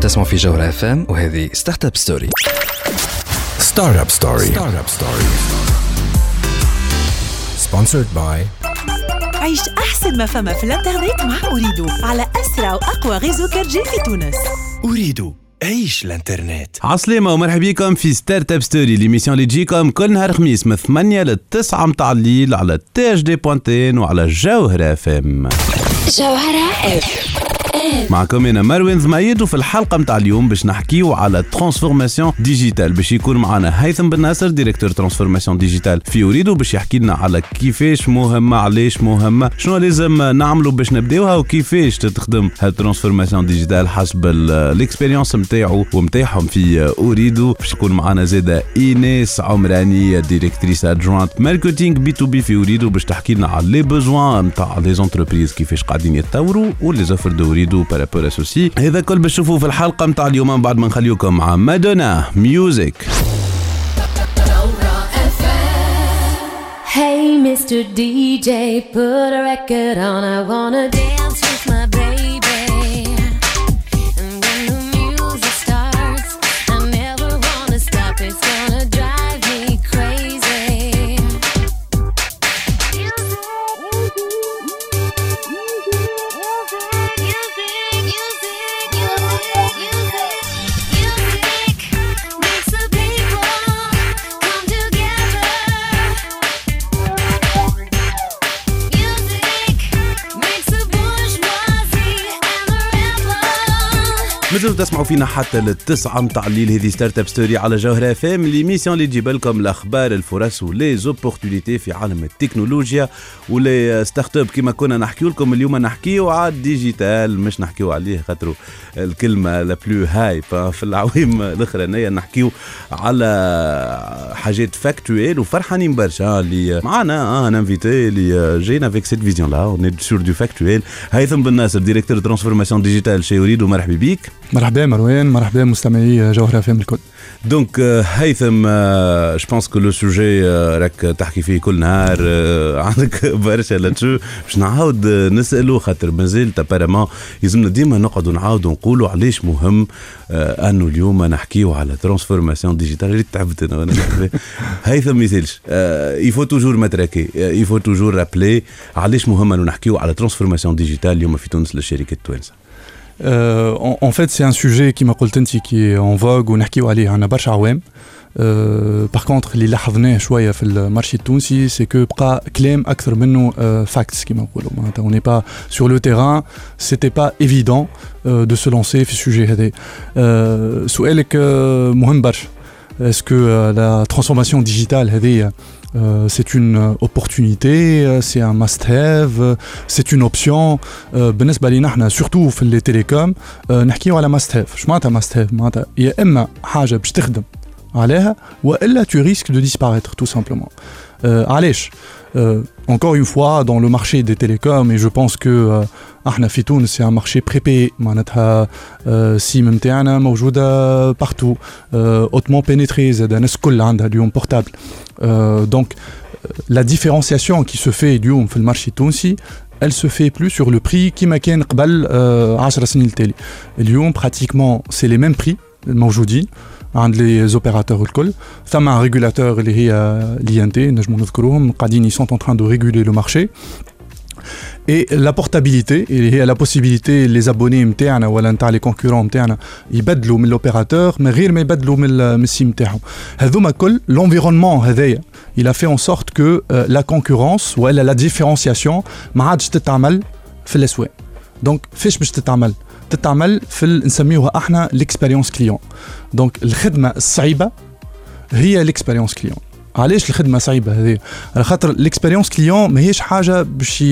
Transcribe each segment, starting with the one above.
تسمعوا في جوهرة اف ام وهذه ستارت اب ستوري ستارت اب ستوري ستارت اب ستوري سبونسرد باي عيش أحسن ما فما في الإنترنت مع أريدو على أسرع وأقوى غيزو كارجي في تونس. أريد عيش الإنترنت. عسلامة ومرحبا بكم في ستارت اب ستوري ليميسيون اللي تجيكم كل نهار خميس من 8 ل 9 متاع الليل على تي اش دي بوانتين وعلى جوهرة اف ام جوهرة اف معكم أنا مروان زمايد وفي الحلقة متاع اليوم باش نحكيو على ترانسفورماسيون ديجيتال باش يكون معنا هيثم بن ناصر ديريكتور ترانسفورماسيون ديجيتال في اوريدو باش يحكي لنا على كيفاش مهمة علاش مهمة شنو لازم نعملوا باش نبداوها وكيفاش تخدم هالترانسفورماسيون ديجيتال حسب الاكسبيريونس نتاعو ومتاعهم في اوريدو باش يكون معنا زادة إيناس عمراني ديريكتريس ادجوانت ماركتينغ بي تو بي في اوريدو باش تحكي لنا على لي بوزوان نتاع لي زونتربريز كيفاش قاعدين يتطوروا ولي زوفر دو بارابور اسوسي هذا كل باش في الحلقة نتاع اليوم من بعد ما نخليكم مع مادونا ميوزك Hey Mr. DJ, put a record on. I wanna dance with my baby. فينا حتى للتسعة متاع الليل هذه ستارت اب ستوري على جوهرة اف ام ليميسيون اللي تجيب لكم الأخبار الفرص ولي زوبورتونيتي في عالم التكنولوجيا ولي ستارت اب كما كنا نحكيو لكم اليوم نحكيو على الديجيتال. مش نحكيو عليه خاطر الكلمة لا بلو هايب في العوام الاخرانية نحكيو على حاجات فاكتويل وفرحانين برشا. اللي معنا ان انفيتي اللي جاينا فيك سيت فيزيون لا اون سور دو فاكتويل هيثم بن ناصر ديريكتور ترانسفورماسيون ديجيتال شي اريد ومرحبا بيك. مرحبا مروان مرحبا مستمعي جوهرة فهم الكل. دونك هيثم جو بونس كو لو سوجي راك تحكي فيه كل نهار آه، عندك برشا لاتشو. باش نعاود آه، نسألو خاطر مازال ابارامون يلزمنا ديما نقعدوا نعاودوا نقولوا علاش مهم آه، انه اليوم نحكيو على ترانسفورماسيون ديجيتال ريت تعبت أنا وأنا. هيثم ما يسالش يفو توجور ماتراكي يفو توجور رابلي علاش مهم انه نحكيو على ترانسفورماسيون ديجيتال اليوم في تونس للشركات التوانسه Euh, en, en fait c'est un sujet qui m'a قلت qui est en vogue ونحكيو عليه عنا برشا عوام Euh, par contre اللي لاحظناه شويه في المارشي التونسي سي كو بقى كلام اكثر منه فاكتس كيما نقولوا معناتها on n'est pas sur le terrain c'était pas évident euh, de se lancer في السوجي هذا euh, سؤالك euh, مهم برشا est-ce que euh, la transformation digitale هذه euh, c'est une euh, opportunité, euh, c'est un must-have, euh, c'est une option. Euh, بالنسبة لينا احنا surtout في les télécoms euh, نحكيو على must-have. شو معناتها must-have؟ معناتها يا إما حاجة باش تخدم عليها وإلا tu risques de disparaître tout simplement. Euh, علاش؟ Euh, encore une fois, dans le marché des télécoms, et je pense que euh, احنا في تونس c'est un marché prépayé معناتها آه، سيم نتاعنا موجودة partout آه، hautement pénétré زاد الناس الكل عندها اليوم بورتابل دونك la différenciation qui se fait اليوم في المارشي التونسي elle se fait plus sur le prix كيما كان قبل آه، 10 سنين التالي اليوم pratiquement c'est les mêmes prix الموجودين عند لي زوبيراتور الكل ثم un régulateur اللي هي l'INT نجمو نذكروهم قاعدين ils sont en train de réguler le marché et la portabilité اللي هي la possibilité les abonnés نتاعنا ولا نتاع les concurrents نتاعنا يبدلوا من l'opérateur من غير ما يبدلوا من ال- من السيم نتاعهم هذوما كل l'environnement هذايا il a fait en sorte que euh, la concurrence ولا la différenciation ما عادش تتعمل في الاسواق دونك فاش باش تتعمل في نسميوها إحنا l'expérience client. دونك الخدمة الصعيبة هي l'expérience client. علاش الخدمة صعيبة هذه؟ على خاطر الاكسبيريونس كليون ماهيش حاجة باش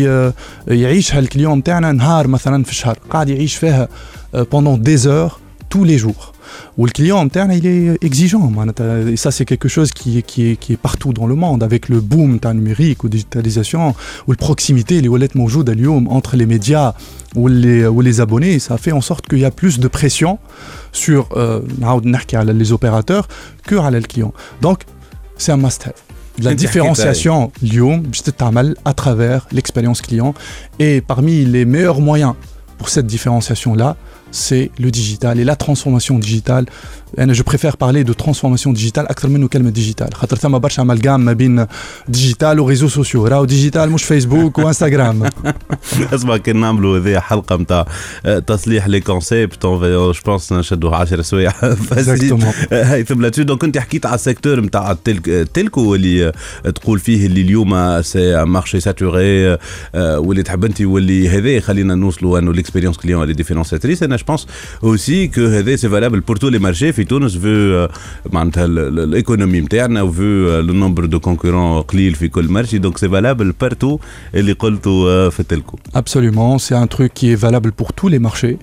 يعيشها الكليون نتاعنا نهار مثلا في الشهر. قاعد يعيش فيها بوندون دي زور tous les jours. où le client interne il est exigeant. Et ça, c'est quelque chose qui est, qui, est, qui est partout dans le monde, avec le boom numérique ou digitalisation, où la proximité, les wallets moujouds entre les médias ou les, ou les abonnés, ça fait en sorte qu'il y a plus de pression sur euh, les opérateurs que le client. Donc, c'est un must. La différenciation, Lyon, à travers l'expérience client. Et parmi les meilleurs moyens pour cette différenciation-là, c'est le digital et la transformation digitale. أنا je préfère parler de transformation digitale أكثر منه كلمة digital خاطر ثم برشا amalgame ما بين digital وريزو سوسيو راهو digital مش فيسبوك وانستغرام اسمع كان نعملوا هذه حلقه نتاع تصليح لي كونسيبت جو بونس نشدوا 10 سوايع Exactement. هيثم لاتشو دونك انت حكيت على السيكتور نتاع التلكو اللي تقول فيه اللي اليوم سي مارشي ساتوري واللي تحب انت واللي هذا خلينا نوصلوا انه ليكسبيريونس كليون اللي ديفيرونسياتريس انا جو بونس اوسي كو هذا سي فالابل بور تو لي مارشي في تونس فو معناتها الايكونومي نتاعنا وفو لو نومبر دو كونكورون قليل في كل مارشي دونك سي فالابل بارتو اللي قلته في التلكو Absolument, c'est un truc qui est valable pour tous les marchés.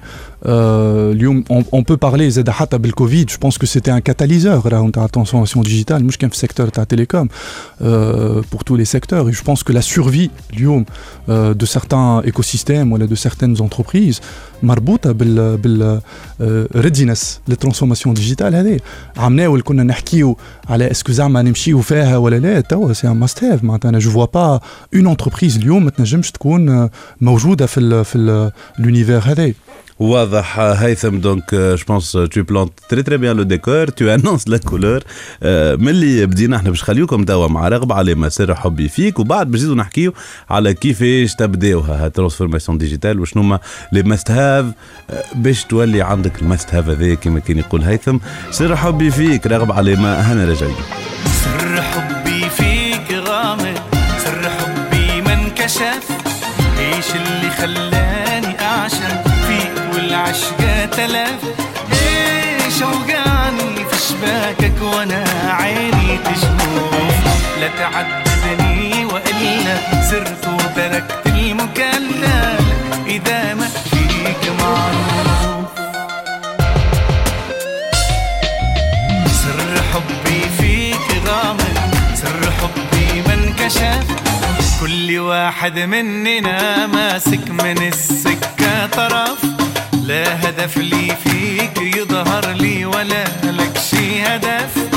Euh, اليوم on, on peut parler زاد حتى بالكوفيد je pense que c'était un catalyseur راهو نتاع transformation digitale مش كان في السيكتور تاع télécom euh, pour tous les secteurs et je pense que la survie اليوم euh, de certains écosystèmes ولا de certaines entreprises مربوطه بال بال ريدينس للترانسفورماسيون ديجيتال هذه عملناه ولا كنا نحكيو على اسكو زعما نمشيو فيها ولا لا توا سي ان ماست هاف معناتها انا جو فوا با اون انتربريز اليوم ما تنجمش تكون آه، موجوده في ال في لونيفير هذا واضح هيثم. دونك جو بونس تو بلانت تري تري بيان لو ديكور تو انونس لا كولور ملي بدينا إحنا باش نخليوكم توا مع رغبة على مسار حبي فيك. وبعد باش نزيدو نحكيو على كيفاش تبداوها. الترانسفورماسيون ديجيتال وشنو هما لي ماست هاف باش تولي عندك الماست هاف هذا كما كان يقول هيثم. سر حبي فيك. رغب على ما. هنا رجعي. سر حبي شباكك وأنا عيني تشوف لا تعذبني وإلا سرت وتركت المكلف إذا ما فيك معروف سر حبي فيك غامض سر حبي ما انكشف كل واحد مننا ماسك من السكة طرف. لا هدف لي فيك يظهر لي ولا لك شي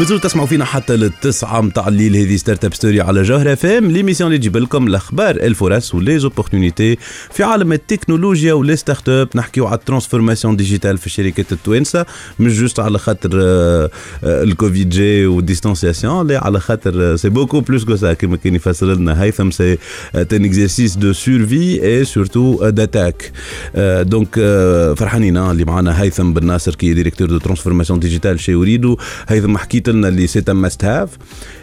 مازلتوا تسمعوا فينا حتى للتسعة متاع الليل. هذه ستارت أب ستوري على جوهر أف إم. ليميسيون اللي تجيب لكم الأخبار الفرص ولي زوبورتونيتي في عالم التكنولوجيا ولي ستارت اب نحكيو على الترانسفورماسيون ديجيتال في الشركات التوانسة مش جوست على خاطر آه، آه، الكوفيد جي والديستانسياسيون لا على خاطر سي بوكو بلوس كو سا كما كان يفسر لنا هيثم سي ان اكزرسيس دو سورفي اي سورتو داتاك دونك فرحانين آه، اللي معنا هيثم بن ناصر كي ديريكتور دو ترانسفورماسيون ديجيتال شي وريدو هيثم حكيت لنا اللي سي ان ماست هاف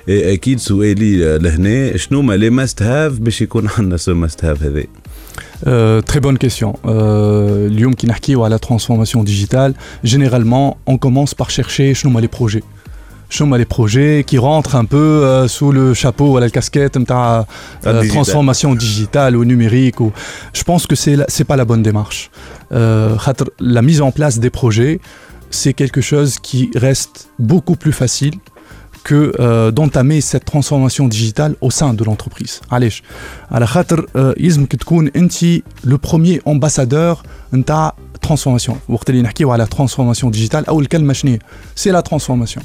اكيد سؤالي لهنا شنو ما لي ماست هاف باش يكون عندنا سو ماست هاف هذا Euh, très bonne question. Euh, اليوم كي نحكيو على transformation digitale, généralement, on commence par chercher شنو هما les projets. شنو هما les projets qui rentrent un peu euh, sous le chapeau ولا الكاسكيت نتاع تاع euh, digital. transformation digitale ou numérique. Ou... Je pense que c'est la- c'est pas la bonne démarche. Euh, خاطر la mise en place des projets, c'est quelque chose qui reste beaucoup plus facile que euh, d'entamer cette transformation digitale au sein de l'entreprise. علاش؟ على خاطر آه، يلزمك تكون انت لو بروميير امباسادور نتاع ترانسفورماسيون وقت اللي نحكيو على ترانسفورماسيون ديجيتال اول كلمه شنو هي؟ سي لا ترانسفورماسيون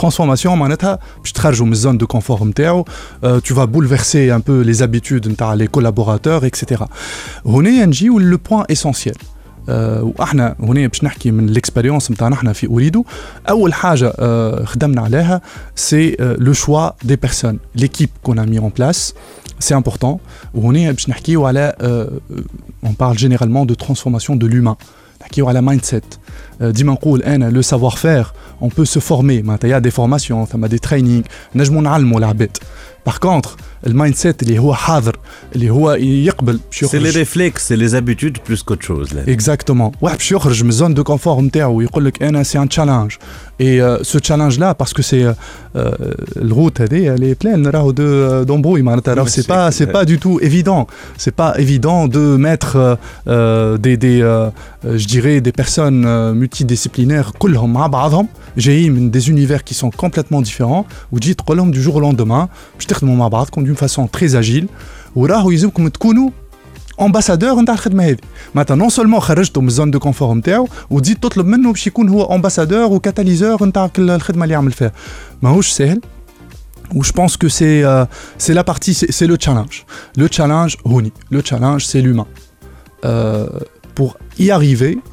transformation معناتها باش تخرجوا من الزون دو كونفور نتاعو tu vas bouleverser un peu les habitudes نتاع les collaborateurs etc هنا نجيو لو بوان اسونسيال آه، واحنا هنا باش نحكي من الاكسبيريونس نتاعنا احنا في اوريدو اول حاجه آه، خدمنا عليها سي لو شوا دي بيرسون ليكيب كون ا مي اون بلاس سي امبورطون وهنا باش نحكيو على اون بارل جينيرالمون دو ترانسفورماسيون دو لومان نحكيو على مايند سيت ديما نقول انا لو سافوار فير اون بو سو فورمي معناتها يا دي فورماسيون ثم دي ترينينغ نجمو نعلموا العباد باغ كونتر المايند سيت اللي هو حاضر اللي هو يقبل باش سي لي يخرج ريفليكس سي لي زابيتود بلوس كوت شوز اكزاكتومون واحد باش يخرج من الزون دو كونفور نتاعو ويقول لك انا سي ان تشالنج اي سو تشالنج لا باسكو سي الروت هذه لي بلان راهو دو دومبوي معناتها راهو سي با سي با دو تو ايفيدون سي با ايفيدون دو ميتر دي دي je dirais des personnes euh, multidisciplinaires كلهم مع بعضهم جايين من des univers qui sont complètement différents وتجي تقول لهم du jour au lendemain باش تخدموا مع بعضكم d'une façon très agile وراهو يلزمكم تكونوا امباسادور نتاع الخدمه هذه معناتها نون سولمون خرجته من الزون دو كونفور نتاعو وتزيد تطلب منه باش يكون هو امباسادور وكاتاليزور نتاع كل الخدمه اللي يعمل فيها ماهوش ساهل où je pense que c'est euh, c'est la partie c'est c'est le challenge le challenge هوني le challenge c'est l'humain euh, pour y arriver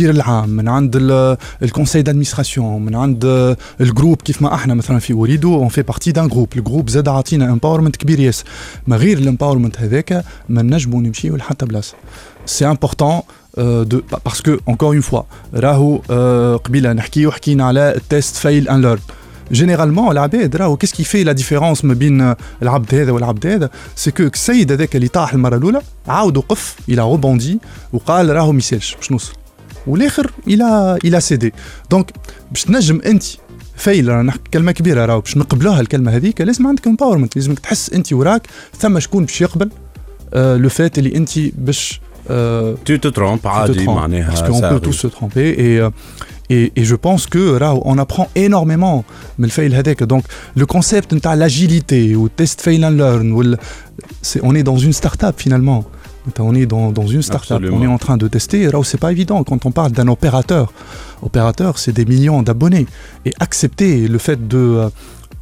العام من عند الكونسي دادمينستراسيون من عند آه، الجروب كيف ما احنا مثلا في اريدو اون في بارتي دان جروب الجروب زاد عطينا امباورمنت كبير ياسر ما غير الامباورمنت هذاك ما نجموا نمشيو لحتى بلاصه سي امبورتون دو باسكو انكور اون فوا راهو آه، قبيله نحكيو حكينا على التيست فيل ان ليرن جينيرالمون العباد راهو كيس كي في لا ديفيرونس ما بين العبد هذا والعبد هذا سي كو السيد هذاك اللي طاح المره الاولى عاود وقف الى روبوندي وقال راهو ميسالش باش نوصل والاخر الى الى سيدي دونك باش تنجم انت فايل رانا نحكي كلمه كبيره راهو باش نقبلوها الكلمه هذيك لازم عندك امباورمنت لازمك تحس انت وراك ثم شكون باش يقبل آه لو فات اللي انت باش آه تو تو ترومب عادي معناها parce qu'on ça peut arrive. tous se tromper et, euh, et, et je pense que là on apprend énormément من الفايل هذاك donc le concept نتاع l'agilité ou test fail and learn وال- c'est on est dans une start-up finalement on est dans, dans une start-up Absolument. on est en train de tester là où c'est pas évident quand on parle d'un opérateur opérateur c'est des millions d'abonnés et accepter le fait de euh,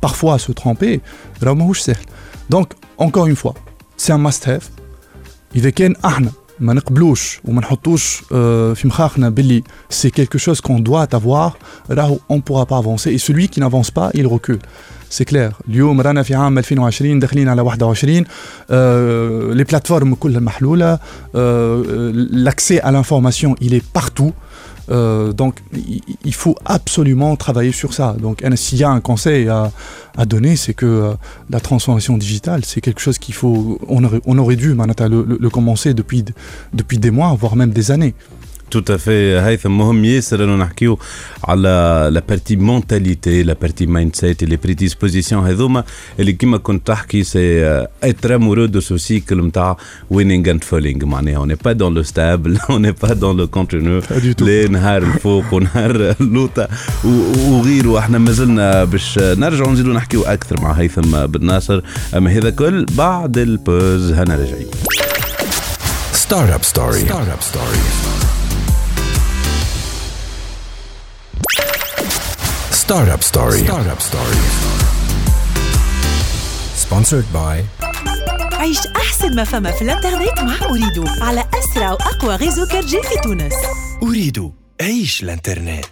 parfois se tromper là ماهوش سهل donc encore une fois c'est un must have اذا كان احنا ما نقبلوش وما نحطوش آه، في مخاخنا باللي سي quelque chose qu'on doit avoir راهو on pourra pas avancer et celui qui n'avance pas il recule سي كلير اليوم رانا في عام 2020 داخلين على 21 آه لي بلاتفورم كلها محلوله l'accès à l'information il est partout Euh, donc il- il faut absolument travailler sur ça. Donc un- s'il y a un conseil à, à donner, c'est que euh, la transformation digitale, c'est quelque chose qu'il faut, on aurait, on aurait dû Manata, le, le- le commencer depuis, depuis des mois, voire même des années. تو تافي هيثم مهم ياسر انه نحكيو على لا بارتي مونتاليتي لا بارتي مايند سيت لي بريديسبوزيسيون هذوما اللي كيما كنت تحكي سي اتر امورو دو سو سيكل نتاع وينينغ اند فولينغ معناها اون با دون لو ستابل اون با دون لو كونتينيو tout. لا نهار الفوق ونهار اللوطه وغيره إحنا مازلنا باش نرجعوا نزيدوا نحكيو أكثر مع هيثم بن ناصر اما هذا كل بعد البوز هنا راجعين Startup Story. Startup Story. Startup Story. Sponsored by عيش أحسن ما فما في الإنترنت مع اريدو على أسرع وأقوى غيزو 4 في تونس اريدو عيش الإنترنت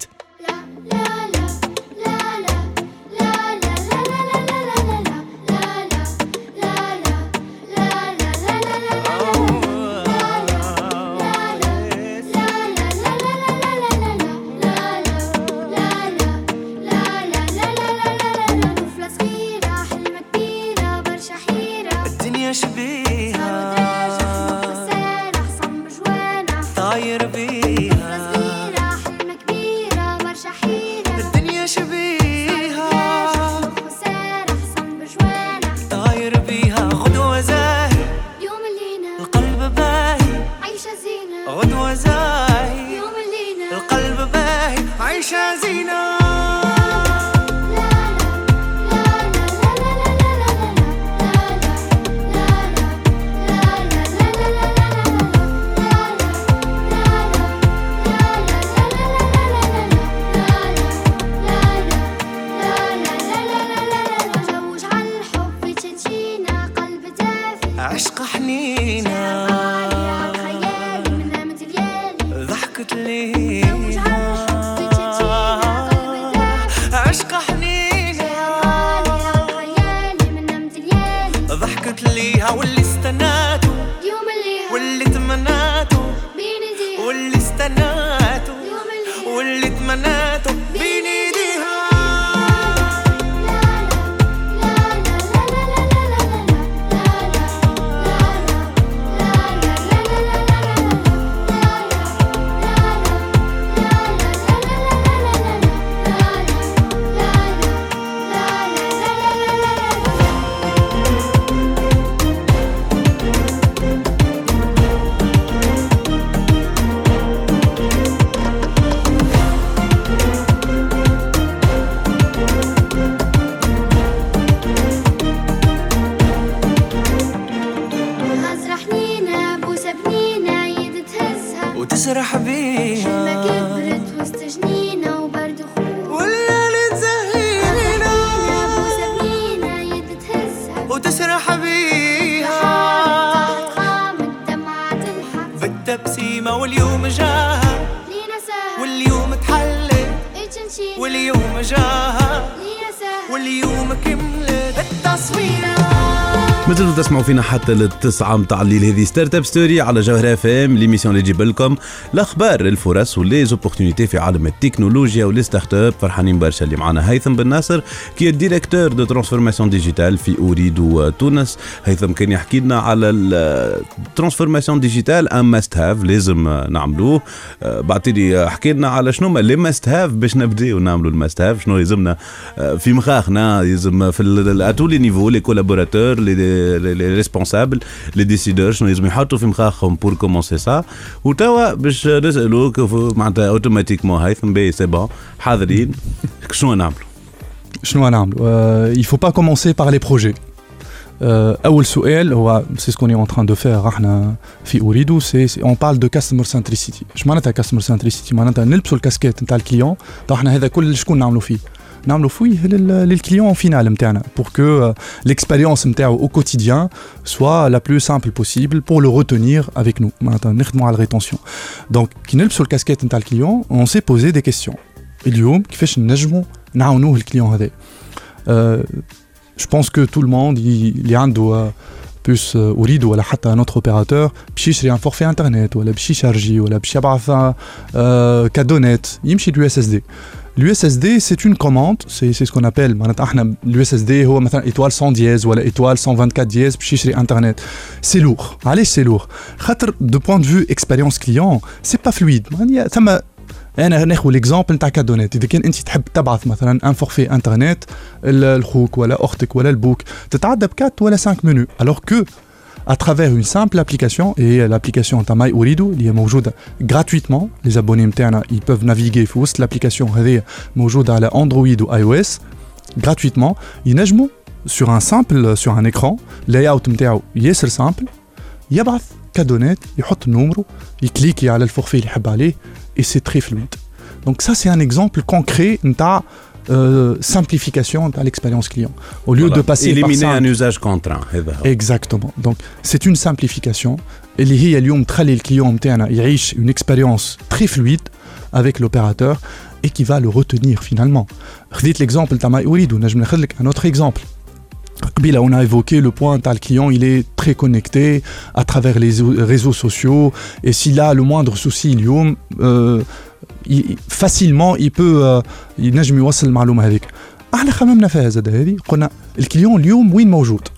تسمعوا فينا حتى للتسعة متاع الليل. هذه ستارت اب ستوري على جوهر اف ام ليميسيون اللي تجيب لكم الأخبار الفرص وليزوبورتينيتي في عالم التكنولوجيا ولي ستارت اب فرحانين برشا اللي معنا هيثم بن ناصر كي الديريكتور دو ترانسفورماسيون ديجيتال في اوريدو تونس هيثم كان يحكي لنا على الترانسفورماسيون ديجيتال ان ماست هاف لازم نعملوه. آه، بعتلي حكي لنا على شنو هما لي ماست هاف باش نبداو نعملوا الماست هاف شنو يلزمنا؟ آه، في مخاخنا يلزم في اتو لي نيفو لي كولابوراتور لي لي ريسبونسابل لي ديسيدور شنو يلزم يحطوا في مخاخهم بور كومونسي سا وتوا باش نسالوك معناتها اوتوماتيكمون هيثم بي سي بون حاضرين شنو نعملوا شنو نعملوا euh, il faut pas commencer par les projets euh, اول سؤال هو سي سكون اون تران دو فير احنا في اريدو سي اون بارل دو كاستمر سنتريسيتي اش معناتها كاستمر سنتريسيتي معناتها نلبسوا الكاسكيت نتاع الكليون تو احنا هذا كل شكون نعملوا فيه نعملوا فيه لل- للكليون فينال نتاعنا pour que euh, l'expérience نتاعو au quotidien soit la plus simple possible pour le retenir avec nous معناتها نخدموا على الريتونسيون دونك كي نلبسوا الكاسكيت نتاع الكليون on s'est posé des questions اليوم كيفاش نجموا نعاونوه الكليون هذا Euh, je pense que tout le monde il, اللي عنده بوس اريد ولا حتى un autre opérateur باش يشري ان فورفي انترنت ولا باش يشارجي ولا باش يبعث كادونيت يمشي لليو اس اس دي اليو اس اس دي سي اون كوموند سي سي سكون ابل معناتها احنا اليو اس اس دي هو مثلا ايتوال 100 دياز ولا ايتوال 124 دياز باش يشري انترنت سي لور علاش سي لور خاطر دو بوان دو فيو اكسبيريونس كليون سي با فلويد يعني ثم انا ناخذ ليكزامبل نتاع كادونات اذا كان انت تحب تبعث مثلا ان فورفي انترنت لخوك ولا اختك ولا البوك تتعدى ب 4 ولا 5 منو alors que à travers une simple application et l'application تاع ماي اوريدو اللي هي موجوده gratuitement les abonnés نتاعنا ils peuvent naviguer في وسط l'application هذه موجوده على اندرويد و اي او اس gratuitement ينجموا sur un simple sur un écran layout نتاعو ياسر simple يبعث كادونات يحط نومرو يكليكي على الفورفي اللي يحب عليه et c'est très fluide. Donc ça, c'est un exemple concret de simplification de l'expérience client. Au lieu de passer éliminer par un simple- usage contraint هذا هو. Exactement. Donc c'est une simplification. اللي هي اليوم تخلي الكليون نتاعنا يعيش une expérience très fluide avec l'opérateur et qui va le retenir finalement. خديت l'exemple تاع ماي أريد ونجم ناخذ لك un autre exemple. قبيلة, on a évoqué le point où le client il est très connecté à travers les o- réseaux sociaux et s'il a le moindre souci اليوم euh, il- facilement il peut euh, ينجم يوصل المعلومة هذيك احنا خممنا فيها زاد هذه قلنا الكليون اليوم وين موجود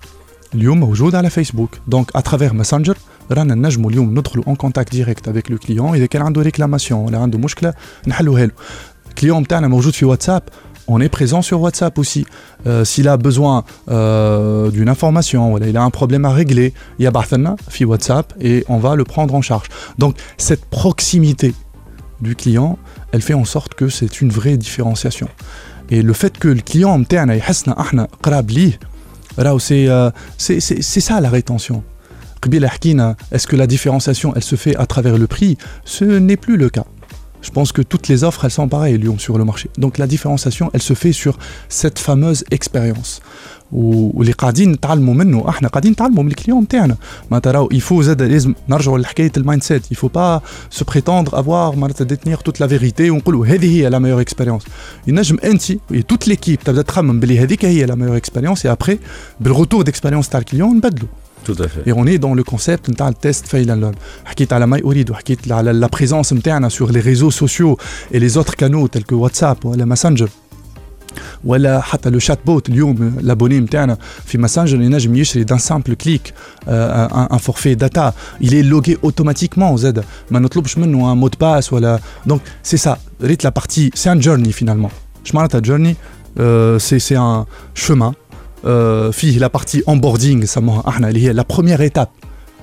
اليوم موجود على فيسبوك دونك اترافير ماسنجر رانا نجموا اليوم ندخلوا اون كونتاكت ديريكت افيك لو كليون اذا كان عنده ريكلاماسيون ولا عنده مشكله نحلوها له الكليون بتاعنا موجود في واتساب on est présent sur WhatsApp aussi. Euh, S'il a besoin euh, d'une information, voilà, il a un problème à régler, il y a Barthana, fi WhatsApp, et on va le prendre en charge. Donc cette proximité du client, elle fait en sorte que c'est une vraie différenciation. Et le fait que le client c'est ça la rétention. Est-ce que la différenciation, elle se fait à travers le prix? Ce n'est plus le cas. Je pense que toutes les offres, elles sont pareilles, Lyon, sur le marché. Donc la différenciation, elle se fait sur cette fameuse expérience. واللي قاعدين نتعلموا منه احنا قاعدين نتعلموا من الكليون نتاعنا ما تراو يفو زاد لازم نرجعوا لحكايه المايند سيت يفو با سو بريتوندر افوار معناتها ديتنيغ توت لا فيريتي ونقولوا هذه هي لا ميور اكسبيريونس ينجم انت توت ليكيب تبدا تخمم بلي هذيك هي لا ميور اكسبيريونس اي ابري بالروتور ديكسبيريونس تاع الكليون نبدلوا Tout à fait. Et on est dans le concept نتاع التيست fail and learn. حكيت على ماي اريد وحكيت على la présence نتاعنا sur les réseaux sociaux et les autres canaux tels que WhatsApp ولا ماسنجر ولا حتى لو شات بوت اليوم لابوني نتاعنا في ماسنجر ينجم يشري دان سامبل كليك ان فورفي داتا il est logué automatiquement زاد ما نطلبش منه ان مود باس ولا دونك سي سا ريت لا بارتي سي ان جورني فينالمون اش معناتها جورني سي سي ان chemin آه، فيه لا بارتي اونبوردينغ نسموها احنا اللي هي لا بروميير ايتاب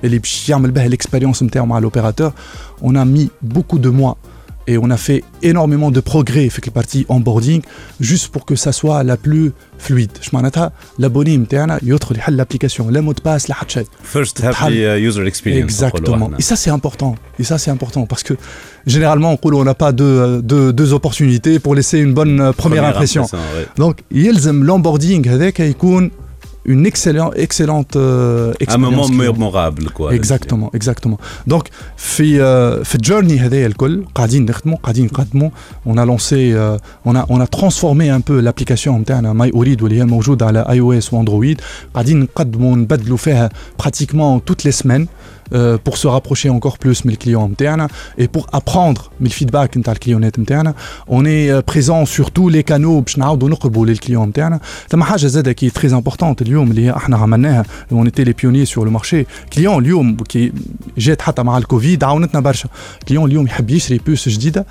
اللي باش يعمل بها الاكسبيريونس نتاعو مع لوبيراتور اون ا مي بوكو دو موا et on a fait énormément de progrès avec la partie onboarding juste pour que ça soit la plus fluide. Je m'en l'abonné il y a l'application, le mot de passe, la hatchet. First happy uh, user experience. Exactement. Et ça c'est important. Et ça c'est important parce que généralement on n'a pas deux, euh, deux, deux, opportunités pour laisser une bonne euh, première, impression. impression ouais. Donc, il l'onboarding avec une excellente, excellente euh, Un expérience moment client. mémorable quoi. اكزاكتومون اكزاكتومون دونك في آه، في الجيرني هذايا الكل قاعدين نخدموا قاعدين نقدموا on a lancé euh, on a on a transformé un peu l'application نتاعنا ماي اريد واللي هي موجوده على اي او اس واندرويد قاعدين نقدموا نبدلوا فيها pratiquement toutes les semaines euh, pour se rapprocher encore plus من الكليون نتاعنا et pour apprendre من الفيدباك نتاع الكليونات نتاعنا on est euh, présent sur tous les canaux باش نعاودوا نقربوا للكليون نتاعنا ثم حاجه زاده كي تري امبورتونت اليوم اللي هي احنا عملناها on était les pionniers sur le marché كليون اليوم كي جات حتى مع الكوفيد عاونتنا برشا كليون اليوم يحب يشري بوس جديده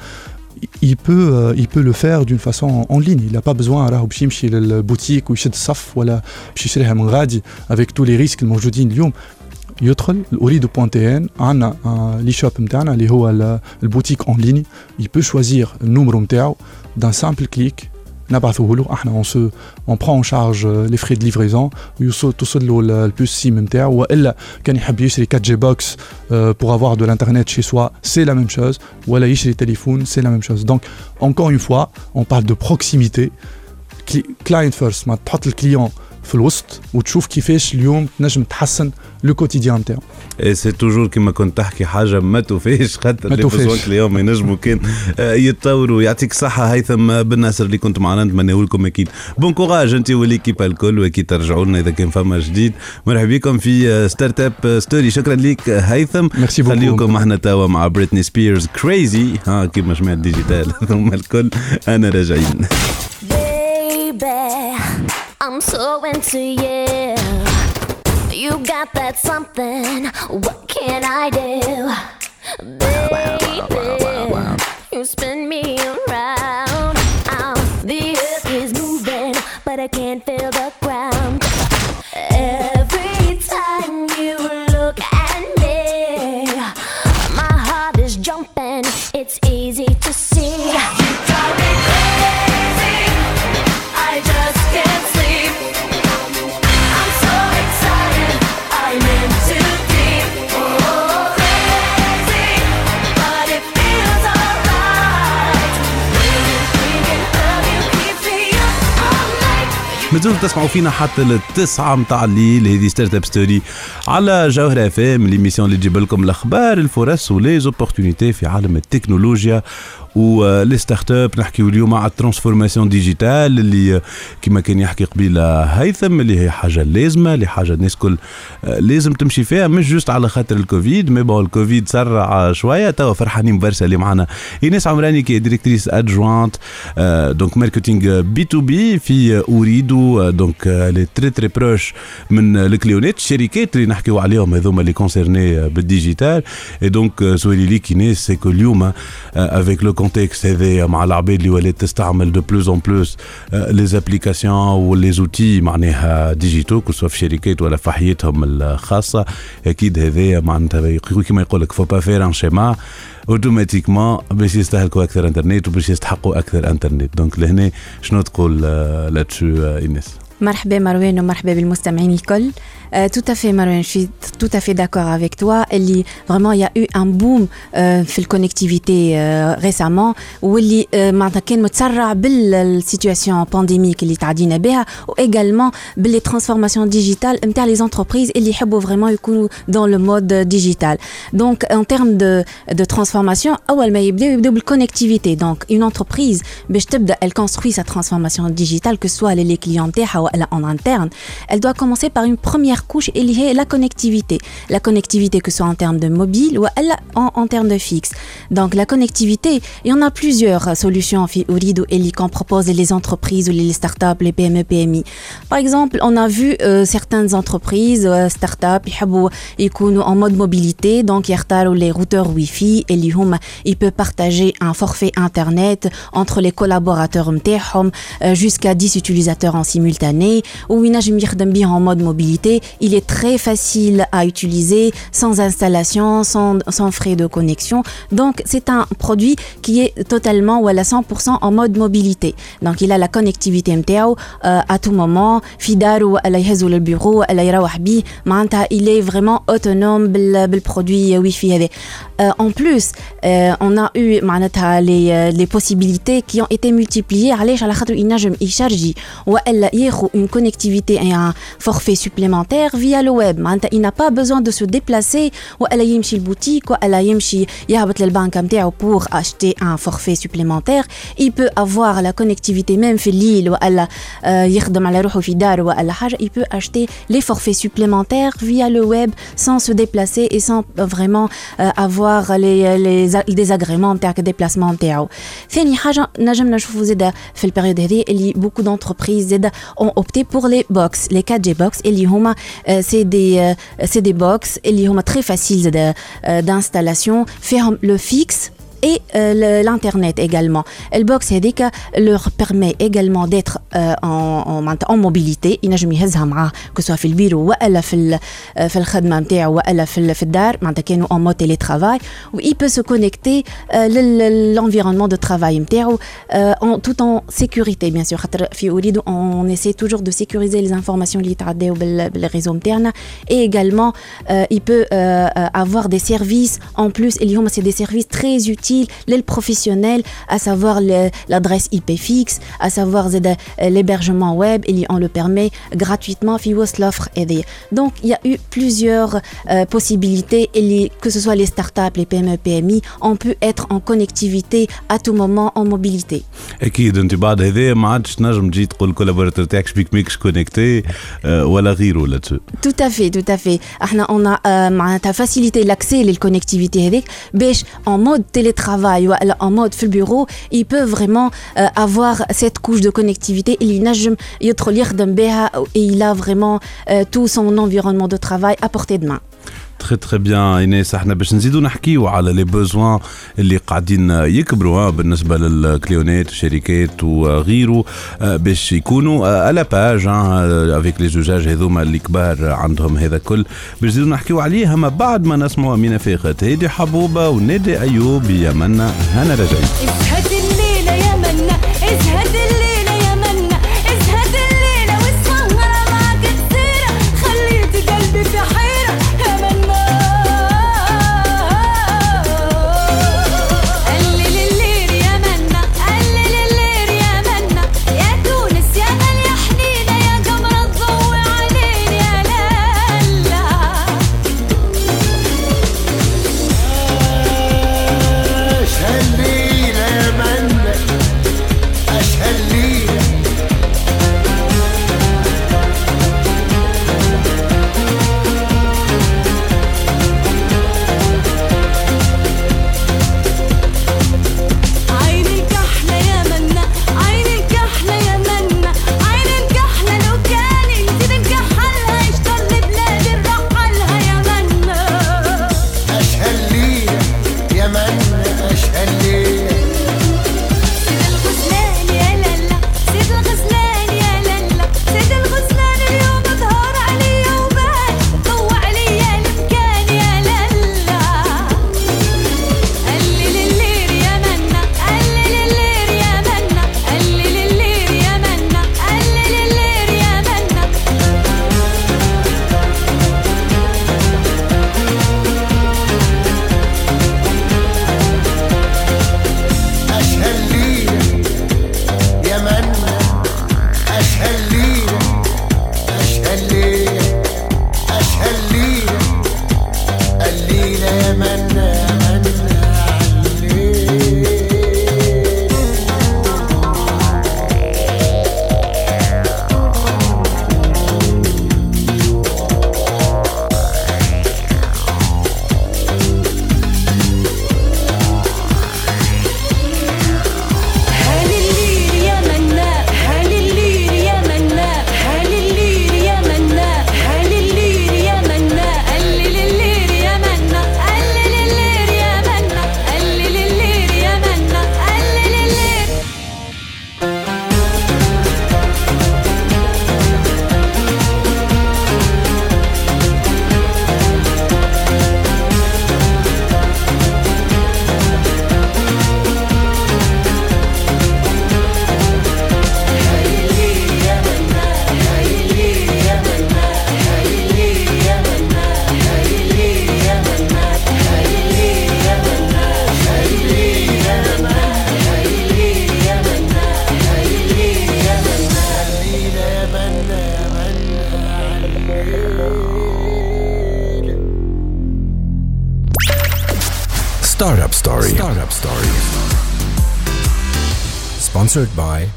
il peut euh, il peut le faire d'une façon en ligne il n'a pas besoin راهو باش يمشي للبوتيك ويشد الصف ولا باش يشريها من غادي avec tous les risques الموجودين اليوم يدخل اريد بوان تي ان عندنا لي شوب نتاعنا اللي هو ال- البوتيك اون ليني il peut choisir النومرو نتاعو d'un simple clic نبعثوه له احنا on se on prend en charge euh, les frais de livraison ويوصل توصل له ال- البوس سيم نتاعو والا كان يحب يشري 4 جي بوكس pour avoir de l'internet chez soi c'est la même chose ولا يشري تليفون c'est la même chose donc encore une fois on parle de proximité كلاينت فيرست ما تحط الكليون في الوسط وتشوف كيفاش اليوم تنجم تحسن لو كوتيديان نتاعو اي سي توجور كيما كنت تحكي حاجة ما توفيش. خاطر ما لي. بوزوانك اليوم ينجموا كان آه، يتطوروا يعطيك الصحه هيثم بن ناصر اللي كنت معنا نتمنى لكم أكيد. بون كوراج أنت وليكيب الكل وأكيد ترجعوا لنا إذا كان فما جديد. مرحبا بكم في ستارت اب ستوري شكرا ليك آه، هيثم. ميرسي بوكو. خليكم إحنا توا مع بريتني سبيرز كريزي ها كيما سمعت ديجيتال ثم الكل أنا راجعين. I'm so into you. You got that something. What can I do? Baby, you spin me around. Um, the earth is moving, but I can't feel مازلتوا تسمعوا فينا حتى للتسعة متاع الليل. هذه ستارت اب ستوري على جوهرة اف ام ليميسيون اللي تجيب لكم الأخبار الفرص ولي زوبورتونيتي في عالم التكنولوجيا. ولي ستارت اب نحكيو اليوم على الترانسفورماسيون ديجيتال اللي كما كان يحكي قبيلة هيثم اللي هي حاجة لازمة اللي حاجة الناس كل لازم تمشي فيها مش جوست على خاطر الكوفيد مي بون الكوفيد سرع شوية. توا فرحانين برشا اللي معنا إيناس عمراني كي ديريكتريس ادجوانت دونك ماركتينغ بي تو بي في أوريدو. دونك لي تري تري بروش من الكليونات الشركات اللي نحكيو عليهم هذوما اللي كونسيرني بالديجيتال اي دونك سوالي ليك ايناس سي كو اليوم افيك لو كونتكست هذايا مع العباد اللي ولات تستعمل دو بلوز اون بلوس لي زابليكاسيون ولي زوتي معناها ديجيتال كو سوا في شركات ولا في حياتهم الخاصه أكيد هذايا معناتها كيما يقول لك فو با فير ان شيما اوتوماتيكمون باش يستهلكوا أكثر انترنت وباش يستحقوا أكثر انترنت دونك لهنا شنو تقول لاتشو ايناس مرحبا مروان ومرحبا بالمستمعين الكل Euh, tout à fait Marouane, je suis tout à fait d'accord avec toi. اللي vraiment il y a eu un boom euh, في الكونكتيفيتي euh, récemment واللي euh, معناتها كان متسرع بالسيتواسيون بانديميك اللي تعدينا بها وايجالمون باللي ترانسفورماسيون ديجيتال نتاع لي زونتربريز اللي يحبوا فريمون يكونوا dans le mode ديجيتال. Donc en termes de de transformation اول ما يبداو يبداو بالكونكتيفيتي donc une entreprise باش تبدا elle construit sa transformation digitale que ce soit les clients نتاعها ولا en interne, elle doit commencer par une première couche et lier la connectivité. La connectivité que ce soit en termes de mobile ou en, termes de fixe. Donc la connectivité, il y en a plusieurs solutions Urido Eli qu'en proposent les entreprises ou les startups, les PME, PMI. Par exemple, on a vu euh, certaines entreprises, euh, startups, ils sont en mode mobilité, donc ils les routeurs Wi-Fi et ils peuvent partager un forfait Internet entre les collaborateurs euh, jusqu'à 10 utilisateurs en simultané années ou en mode mobilité, il est très facile à utiliser sans installation, sans, sans frais de connexion. Donc c'est un produit qui est totalement ou à 100% en mode mobilité. Donc il a la connectivité MTAO euh, à tout moment. Fidar ou le bureau, il est vraiment autonome le produit euh, Wi-Fi. Euh, en plus, euh, on a eu les, euh, les possibilités qui ont été multipliées. Il charge ou une connectivité et un forfait supplémentaire via le web. Il n'a pas besoin de se déplacer ou aller chez la boutique ou aller chez la banque pour acheter un forfait supplémentaire. Il peut avoir la connectivité même في l'île ou euh, il peut acheter les forfaits supplémentaires via le web sans se déplacer et sans euh, vraiment euh, avoir les, les, les désagréments de déplacement. Deuxième chose, nous avons vu dans la période beaucoup d'entreprises ont opté pour les box, les 4G box. Et euh, c'est des, euh, des box, très faciles euh, d'installation. Faire le fixe, et euh, le- l'internet également. Le box هذيك leur permet également d'être euh, en, en, معناتها en mobilité ينجم يهزها معاه que ce soit في البيرو والا في ال- آه، في الخدمه نتاعو والا في ال- في الدار معناتها كانوا en mode télétravail و il peut se connecter euh, لل- l'environnement de travail نتاعو euh, en tout en sécurité bien sûr خاطر في أريد on essaie toujours de sécuriser les informations اللي يتعداو بال- بالريزو نتاعنا et également euh, il peut euh, euh, avoir des services en plus اللي هما c'est des services très utiles les professionnels à savoir le- l'adresse IP fixe à savoir زاد euh, l'hébergement web اللي on le permet gratuitement في وسط l'offre هذه donc il y a eu plusieurs euh, possibilités اللي que ce soit les startups les PME PMI on peut être en connectivité à tout moment en mobilité اكيد انت بعد هذا ما عادش تنجم تجي تقول كولابوراتور تاعك شبيك ميكش كونيكتي آه، ولا غيره لاتسو Tout à fait, tout à fait. احنا on a euh, معناتها facilité l'accès للكونكتيفيتي هذيك باش en mode télétravail télétravail ou en mode sur le bureau, ils peuvent vraiment euh, avoir cette couche de connectivité. Et il a vraiment euh, tout son environnement de travail à portée de main. تخي تخي بيان ايناس إحنا باش نزيدو نحكيو على لي بوزوان اللي قاعدين يكبروا بالنسبة للكليونات الشركات وغيره آه، باش يكونوا الا باج افيك لي زوجاج هذوما اللي كبار عندهم هذا كل. باش نزيدو نحكيو عليه أما بعد ما نسمعوا أمينة فاخت هيدي حبوبة ونادي أيوب يا منا هنا رجعت Startup Story. Startup Story. Sponsored by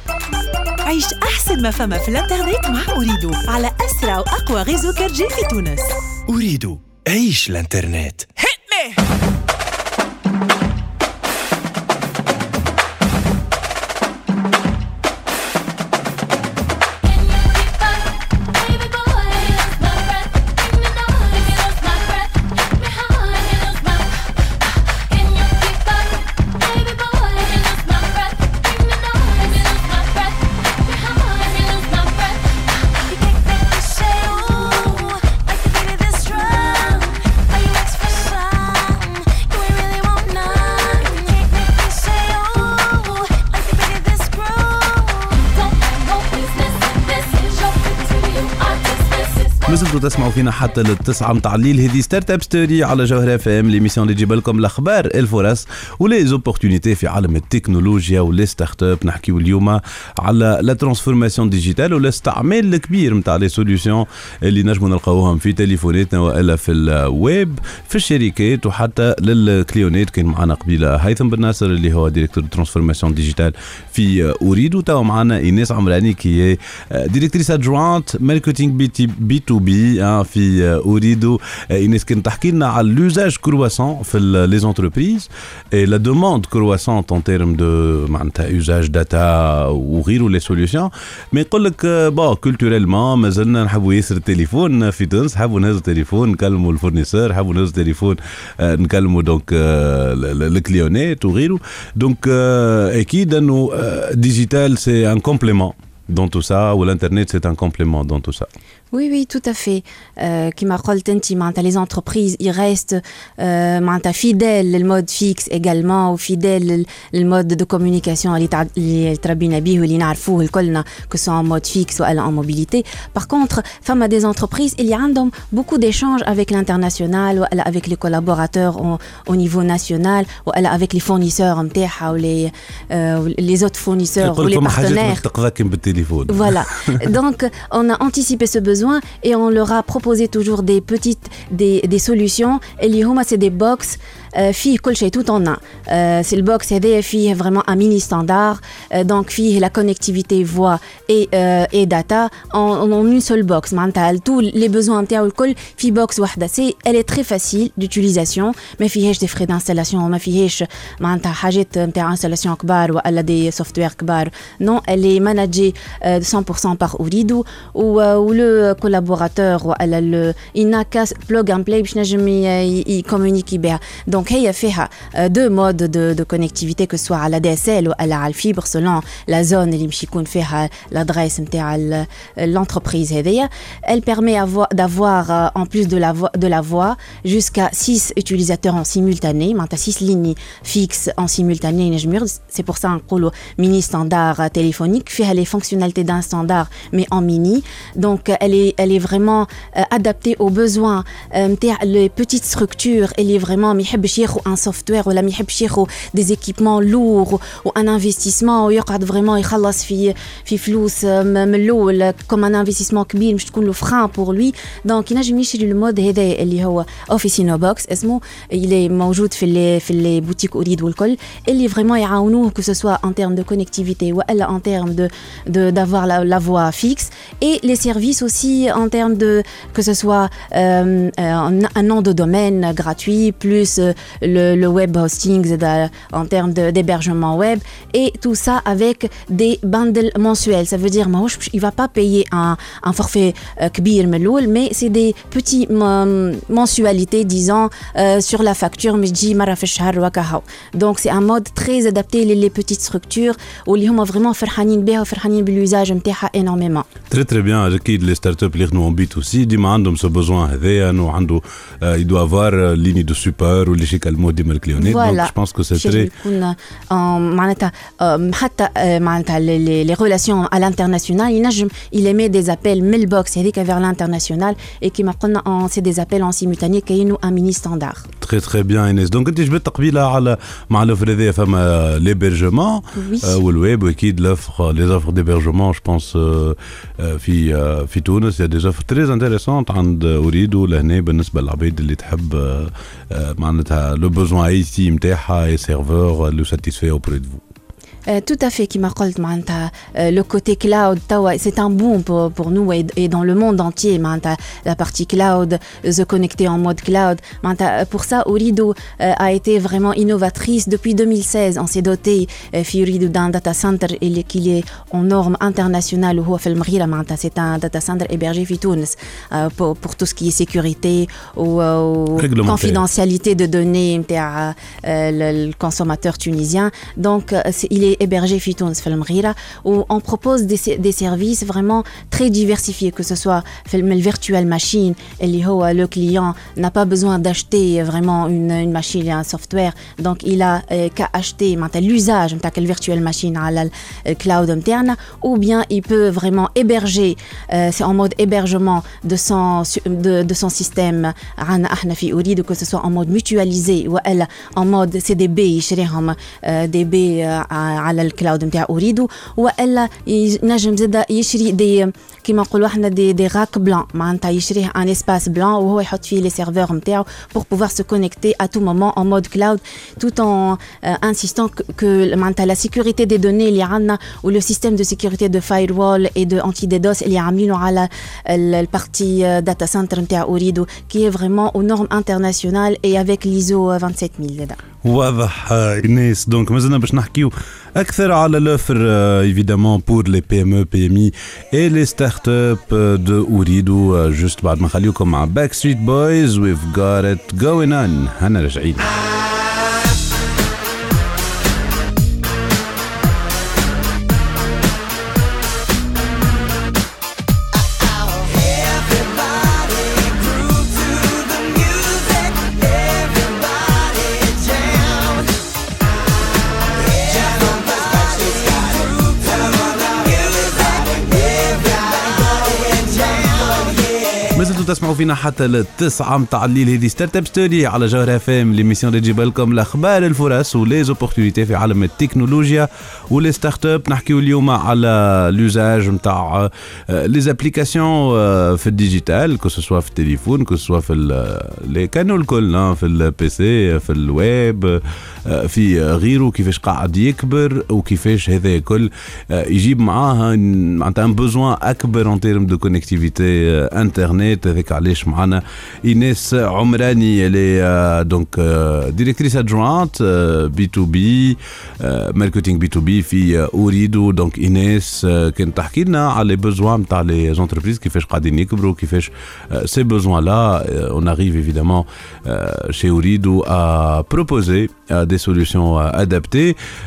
عيش أحسن ما فما في الإنترنت مع أريدو على أسرع وأقوى غيزو 4G في تونس. أريدو عيش الإنترنت. تسمعوا فينا حتى للتسعة متاع الليل. هذه ستارت اب ستوري على جوهر اف ام ليميسيون اللي تجيب لكم الاخبار الفرص ولي زوبورتونيتي في عالم التكنولوجيا ولي ستارت اب نحكيو اليوم على لا ترانسفورماسيون ديجيتال والاستعمال الكبير نتاع لي سوليوشن اللي نجموا نلقاوهم في تليفوناتنا وإلا في الويب في الشركات وحتى للكليونات. كان معنا قبيلة هيثم بن ناصر اللي هو ديريكتور ترانسفورماسيون ديجيتال في اوريد وتوا معنا ايناس عمراني كي ديريكتريس ادجوانت ماركتينغ بي تي بي تو بي آه، في آه، اوريدو آه، ايناس كانت تحكي لنا على لوزاج كرواسون في لي زونتربريز اي لا دوموند كرواسونت ان تيرم دو معناتها يوزاج داتا وغيره لي سوليوشن مي يقول لك با كولتوريلمون مازلنا نحبوا ياسر التليفون في تونس نحبوا نهزوا التليفون نكلموا الفورنيسور نحبوا نهزوا التليفون آه، نكلموا دونك آه، ال- ال- الكليونات وغيره دونك آه، اكيد انه آه، ديجيتال سي ان كومبليمون dans tout ça ou l'internet c'est un complément dans tout ça Oui, oui, tout à fait. Qui m'a dit, les entreprises, ils restent euh, fidèles le mode fixe également, ou fidèles le mode de communication que ce soit en mode fixe ou en mobilité. Par contre, femmes à des entreprises, il y a beaucoup d'échanges avec l'international, avec les collaborateurs au, niveau national, avec les fournisseurs ou les, euh, les autres fournisseurs ou les partenaires. Voilà. Donc, on a anticipé ce besoin et on leur a proposé toujours des petites des, des solutions. Et c'est des box euh, fille كل شيء tout en un. Euh, c'est le box هذايا فيه vraiment un mini standard. Euh, donc فيه la connectivité voix et euh, et data en, en une seule box. معناتها tous les besoins نتاعو الكل في box واحدة. C'est elle est très facile d'utilisation. ما فيهاش des frais d'installation ما فيهاش معناتها حاجات نتاع installation كبار ولا des software كبار. Non, elle est managée euh, 100% par Uridu ou, euh, ou le collaborateur ou elle a le il n'a qu'à plug and play باش نجم ي- ي- يكومونيكي donc, il y a deux modes de, connectivité, que ce soit à la DSL ou à la fibre, selon la zone fait euh, l'adresse euh, l'entreprise. Elle permet d'avoir, euh, en plus de la voix, jusqu'à six utilisateurs en simultané, 6 lignes fixes en simultané. C'est pour ça un mini standard téléphonique fait les fonctionnalités d'un standard, mais en mini. Donc, elle est, vraiment adaptée aux besoins. Les petites structures, elle est vraiment, يحبش ياخذ un software ولا ما يحبش ياخذ des équipements lourds و un investissement ويقعد vraiment يخلص في في فلوس آه، م- من الاول كوم ان انفستيسمون كبير مش تكون له فران بور لوي دونك ينجم يشري المود هذا اللي هو اوفيسينو بوكس اسمه اللي موجود في اللي في اللي بوتيك اوريد والكل اللي فريمون يعاونوه que ce soit en termes de connectivité ou elle en termes de de- d'avoir la, la voix fixe et les services aussi en termes de que ce soit euh, euh, un, un nom de domaine gratuit plus euh, le, le web hosting de- en termes de- d'hébergement web et tout ça avec des bundles mensuels ça veut dire ماهوش باش- il va pas payer un, un forfait euh, كبير من الأول mais c'est des petits mm, mensualités disons euh, sur la facture مش تجي مرة في الشهر وكهو donc c'est un mode très adapté les petites structures واللي هما vraiment فرحانين بها وفرحانين باليوزاج نتاعها énormément تري تري بيان اكيد لي ستارت اب اللي يخدموا بي تو سي ديما عندهم سو بوزوان هذايا انه عنده يدو افوار ليني دو سوبر واللي يكلموا ديما الكليونيت دونك جو بونس كو سي باش تري يكون آه، معناتها آه، حتى آه، معناتها لي ريلاسيون على الانترناسيونال ينجم il émet des appels من البوكس هذيك vers l'international et كيما قلنا en- c'est des appels en simultané كاينو un mini standard تري تري بيان ايناس دونك انت جبت قبيله على مع لوفر هذايا فما ليبرجمون Oui. والويب واكيد لوفر لي زوفر ديبرجمون جو بونس في آه، في تونس يا دي زوفر تري انتريسونت عند اريدو لهنا بالنسبه للعباد اللي تحب آه، آه، معناتها le besoin IT, et serveur le satisfait auprès de vous. Euh, tout à fait, qui m'a euh, le côté cloud, c'est un boom pour, nous et, dans le monde entier. La partie cloud, se connecter en mode cloud. Pour ça, Orido euh, a été vraiment innovatrice depuis 2016. On s'est doté, Fiorido, d'un data center qui est en norme internationale. C'est un data center hébergé à pour, pour tout ce qui est sécurité ou, confidentialité de données, le consommateur tunisien. Donc, il est est hébergé Fitouns où on propose des, services vraiment très diversifiés, que ce soit Film Virtual Machine, euh, le client n'a pas besoin d'acheter vraiment une, machine et un software, donc il a euh, qu'à acheter l'usage de la virtual machine hein, à la euh, cloud interne, ou bien il peut vraiment héberger, c'est en mode hébergement de son, de, son système, que ce soit en mode mutualisé ou elle, en mode CDB, DB à على الكلاود نتاع اريد والا ينجم زاد يشري دي كيما نقولوا احنا دي دي راك بلان معناتها يشريه ان اسباس بلان وهو يحط فيه لي سيرفور نتاعو pour pouvoir se connecter à tout moment en mode cloud tout en euh, insistant que, que معناتها la sécurité des données اللي عندنا ou le système de sécurité de firewall et de anti-DDoS اللي عاملينه على ال- البارتي data center نتاع اوريدو qui est vraiment aux normes internationales et avec l'ISO 27000 زادا. واضح آه، ايناس دونك مازلنا باش نحكيو أكثر على لوفر ايفيدامون بور لي بي ام أو بي ام اي اي لي ستارت اب دو اوريدو جوست بعد ما نخليكم مع باك ستريت بويز ويف ات جوين اون هنا راجعين تسمعوا فينا حتى للتسعة متاع الليل. هذه ستارت اب ستوري على جوهر اف ام ليميسيون اللي تجيب لكم الاخبار الفرص ولي زوبورتينيتي في عالم التكنولوجيا ولي ستارت اب نحكيو اليوم على لوزاج نتاع لي زابليكاسيون في الديجيتال كو سوسوا في التليفون كو سوسوا في لي الكل آه، في البي سي في الويب آه، في غيره كيفاش قاعد يكبر وكيفاش هذا الكل آه، يجيب معاه معناتها ان بوزوان أكبر ان تيرم دو كونيكتيفيتي انترنت هذاك علاش معنا إيناس عمراني اللي دونك ديريكتريس ادجوانت بي تو بي ماركتينغ بي تو بي في أوريدو دونك إيناس آه، كانت تحكي لنا على لي بوزوان نتاع لي زونتربريز كيفاش قاعدين يكبروا كيفاش سي بوزوان لا évidemment euh, chez Orido à proposer euh, des solutions.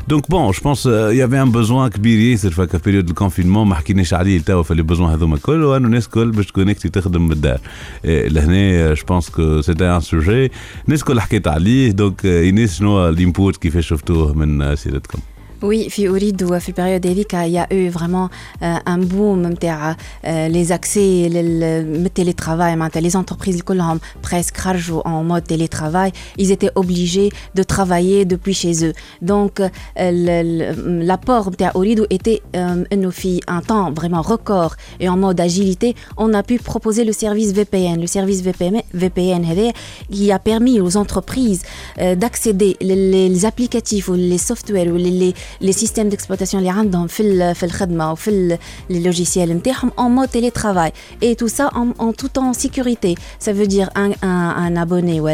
Donc bon, je pense euh, il y avait un besoin كبير ياسر في période de confinement ما حكيناش عليه توا لي بوزوان هذوما الكل وانه الناس الكل باش تكونكتي تخدم بالدار. إيه، لهنا جو بونس كو سيتي ان سوجي الناس الكل حكيت عليه دونك ايناس شنو الانبوت كيفاش شفتوه من آه، سيرتكم؟ Oui, في أريد وفي البريود هذيك il y a eu vraiment euh, un boom نتاع euh, les accès لل télétravail معناتها les entreprises كلهم presque خرجوا en mode télétravail ils étaient obligés de travailler depuis chez eux donc euh, le- le- l'apport نتاع أريد était euh, إنه في un temps vraiment record et en mode agilité on a pu proposer le service VPN le service VPN VPN هذايا qui a permis aux entreprises euh, d'accéder les, les applicatifs ou les softwares ou les, les, les systèmes d'exploitation اللي عندهم في ال- في الخدمه وفي ال- les logiciels نتاعهم en mode télétravail et tout ça en, en tout en sécurité ça veut dire un, un, un abonné ou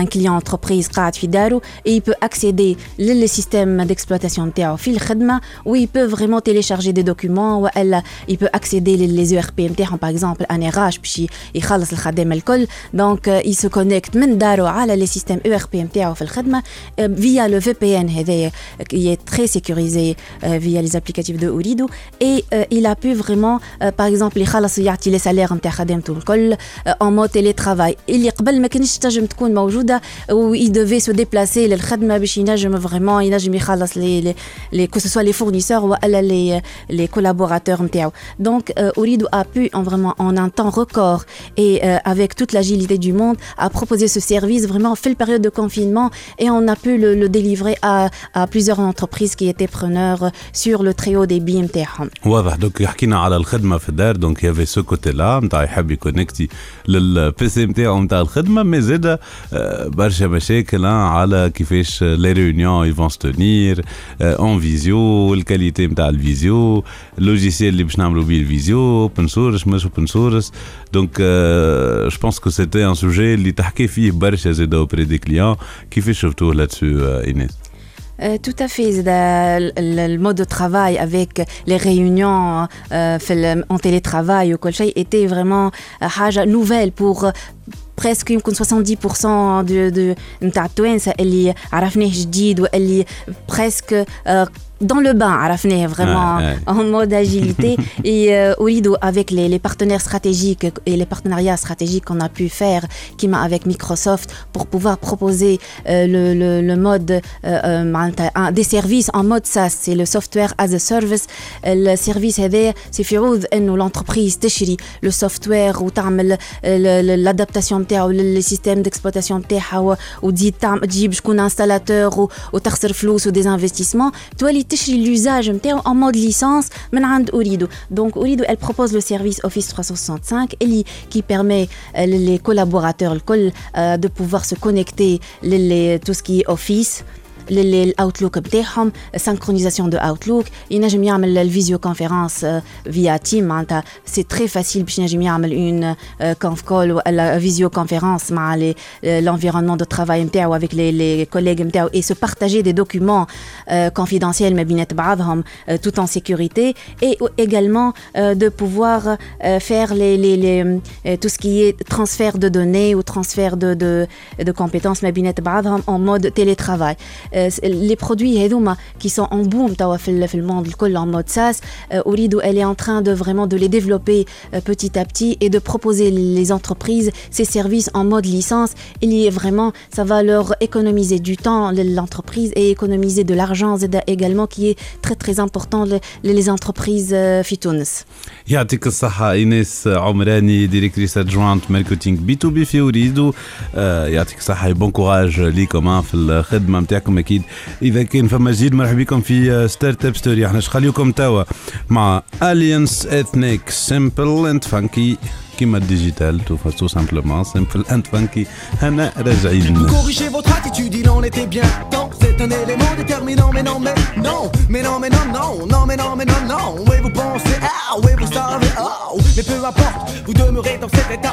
un client entreprise قاعد في داره et il peut accéder لل système d'exploitation نتاعو في الخدمه où il peut vraiment télécharger des documents والا il peut accéder لل- les ERP نتاعهم par exemple un RH باش ي- يخلص الخدام الكل donc euh, il se connecte من داره على les systèmes ERP نتاعو في الخدمه euh, via le VPN هذايا qui est très sécurisé euh, via les applicatifs de Orido et euh, il a pu vraiment euh, par exemple يخلص يعطي لي سالير نتاع خدمته الكل en mode télétravail اللي قبل ما كانش تنجم تكون موجوده و il devait se déplacer للخدمه باش ينجم vraiment ينجم يخلص les les les que ce soit les fournisseurs ولا les les collaborateurs نتاعو donc euh, Orido a pu en vraiment en un temps record et euh, avec toute l'agilité du monde a proposé ce service vraiment fait le période de confinement et on a pu le, le délivrer à, à plusieurs entreprises entreprises qui étaient preneurs sur le très haut débit نتاعهم. واضح دوك حكينا على الخدمه في الدار دونك يافي سو كوتي لا نتاع يحب يكونكتي للبي سي نتاعو نتاع الخدمه مي زاده آه، برشا مشاكل آه، على كيفاش لي ريونيون يفون ستونير اون فيزيو الكاليتي نتاع الفيزيو اللوجيسيال اللي باش نعملوا بيه الفيزيو اوبن سورس مش اوبن سورس دونك جو بونس كو سيتي ان سوجي اللي تحكي فيه برشا زاده اوبري دي كليون كيفاش شفتوه لاتسو ايناس Euh, tout à fait. زاد ال- ال- Le mode de travail avec les réunions euh, في ال- en télétravail وكل شيء était vraiment euh, حاجة nouvelle pour presque يمكن 70% de de نتاع التوانسة اللي عرفناه جديد واللي presque euh, dans le bain, Arafne, vraiment en mode agilité. et euh, avec les, partenaires stratégiques et les partenariats stratégiques qu'on a pu faire, qui m'a avec Microsoft, pour pouvoir proposer euh, le, mode euh, euh, des services en mode SaaS, c'est le software as a service. Le service c'est Firoud, l'entreprise Teshiri, le software ou l'adaptation le système d'exploitation ou dit je installateur ou ou flous ou des investissements. Toi, تشري l'usage نتاعو en mode licence من عند أوريدو donc أوريدو elle propose le service Office 365 اللي qui permet euh, les collaborateurs الكل euh, de pouvoir se connecter les, tout ce qui est Office الاوتلوك بتاعهم سانكرونيزاسيون دو اوتلوك ينجم يعمل الفيديو كونفيرنس فيا تيم معناتها سي تري فاسيل باش ينجم يعمل اون كونف كول ولا فيديو كونفيرنس مع l'environnement de travail نتاعو avec les, les collègues نتاعو et se partager des documents euh, confidentiels ما بينات بعضهم euh, tout en sécurité et également euh, de pouvoir euh, faire les, les, les, euh, tout ce qui est transfert de données ou transfert de, de, de compétences ما بينات بعضهم en mode télétravail آه، les produits هذوما qui sont en boom توا في ال- في الموند الكل en mode SaaS آه، أريد elle est en train de vraiment de les développer euh, petit à petit et de proposer les entreprises ces services en mode licence il y est vraiment ça va leur économiser du temps l'entreprise et économiser de l'argent زاد également qui est très très important le- les entreprises euh, في تونس يعطيك الصحة إيناس عمراني ديريكتريس ادجوانت ماركتينغ بي تو بي في أوريدو آه، يعطيك الصحة بون كوراج ليكم آه، في الخدمة نتاعكم أكيد إذا كان فما جديد مرحبا بكم في ستارت اب ستوري احنا شخليكم توا مع اليانس اثنيك سيمبل اند فانكي كيما الديجيتال تو سامبلومون سيمبل اند فانكي هنا راجعين Corrigez votre attitude, il en était bien temps. C'est un élément déterminant, mais non, mais non, mais non, mais non, non, non, mais non, mais non, non. Oui, vous pensez, ah, oui, vous savez, oh, mais peu importe, vous demeurez dans cet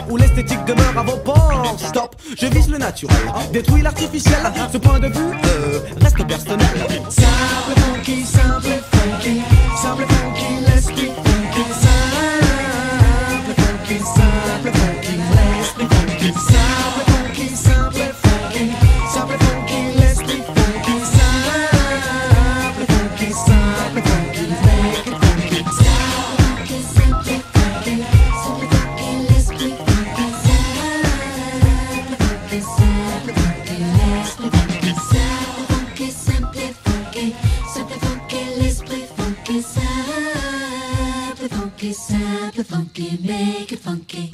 où l'esthétique demeure à vos portes. Stop, je vise le naturel, détruis l'artificiel. Ce point de vue euh, reste personnel. Simple, funky, simple,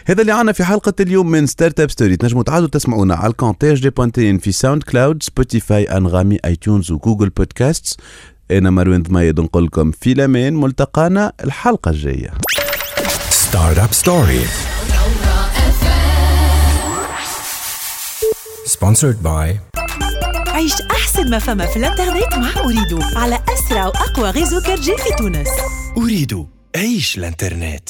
هذا اللي عنا في حلقة اليوم من ستارت اب ستوري تنجموا تعادوا تسمعونا على الكونتاج دي بوانتين في ساوند كلاود سبوتيفاي أنغامي اي تيونز وجوجل بودكاست أنا مروان ضميد نقول لكم في الأمان ملتقانا الحلقة الجاية. Startup Story. Sponsored by عيش أحسن ما فما في الإنترنت مع أريدو على أسرع وأقوى غيزو كرجي في تونس. أريد عيش الإنترنت.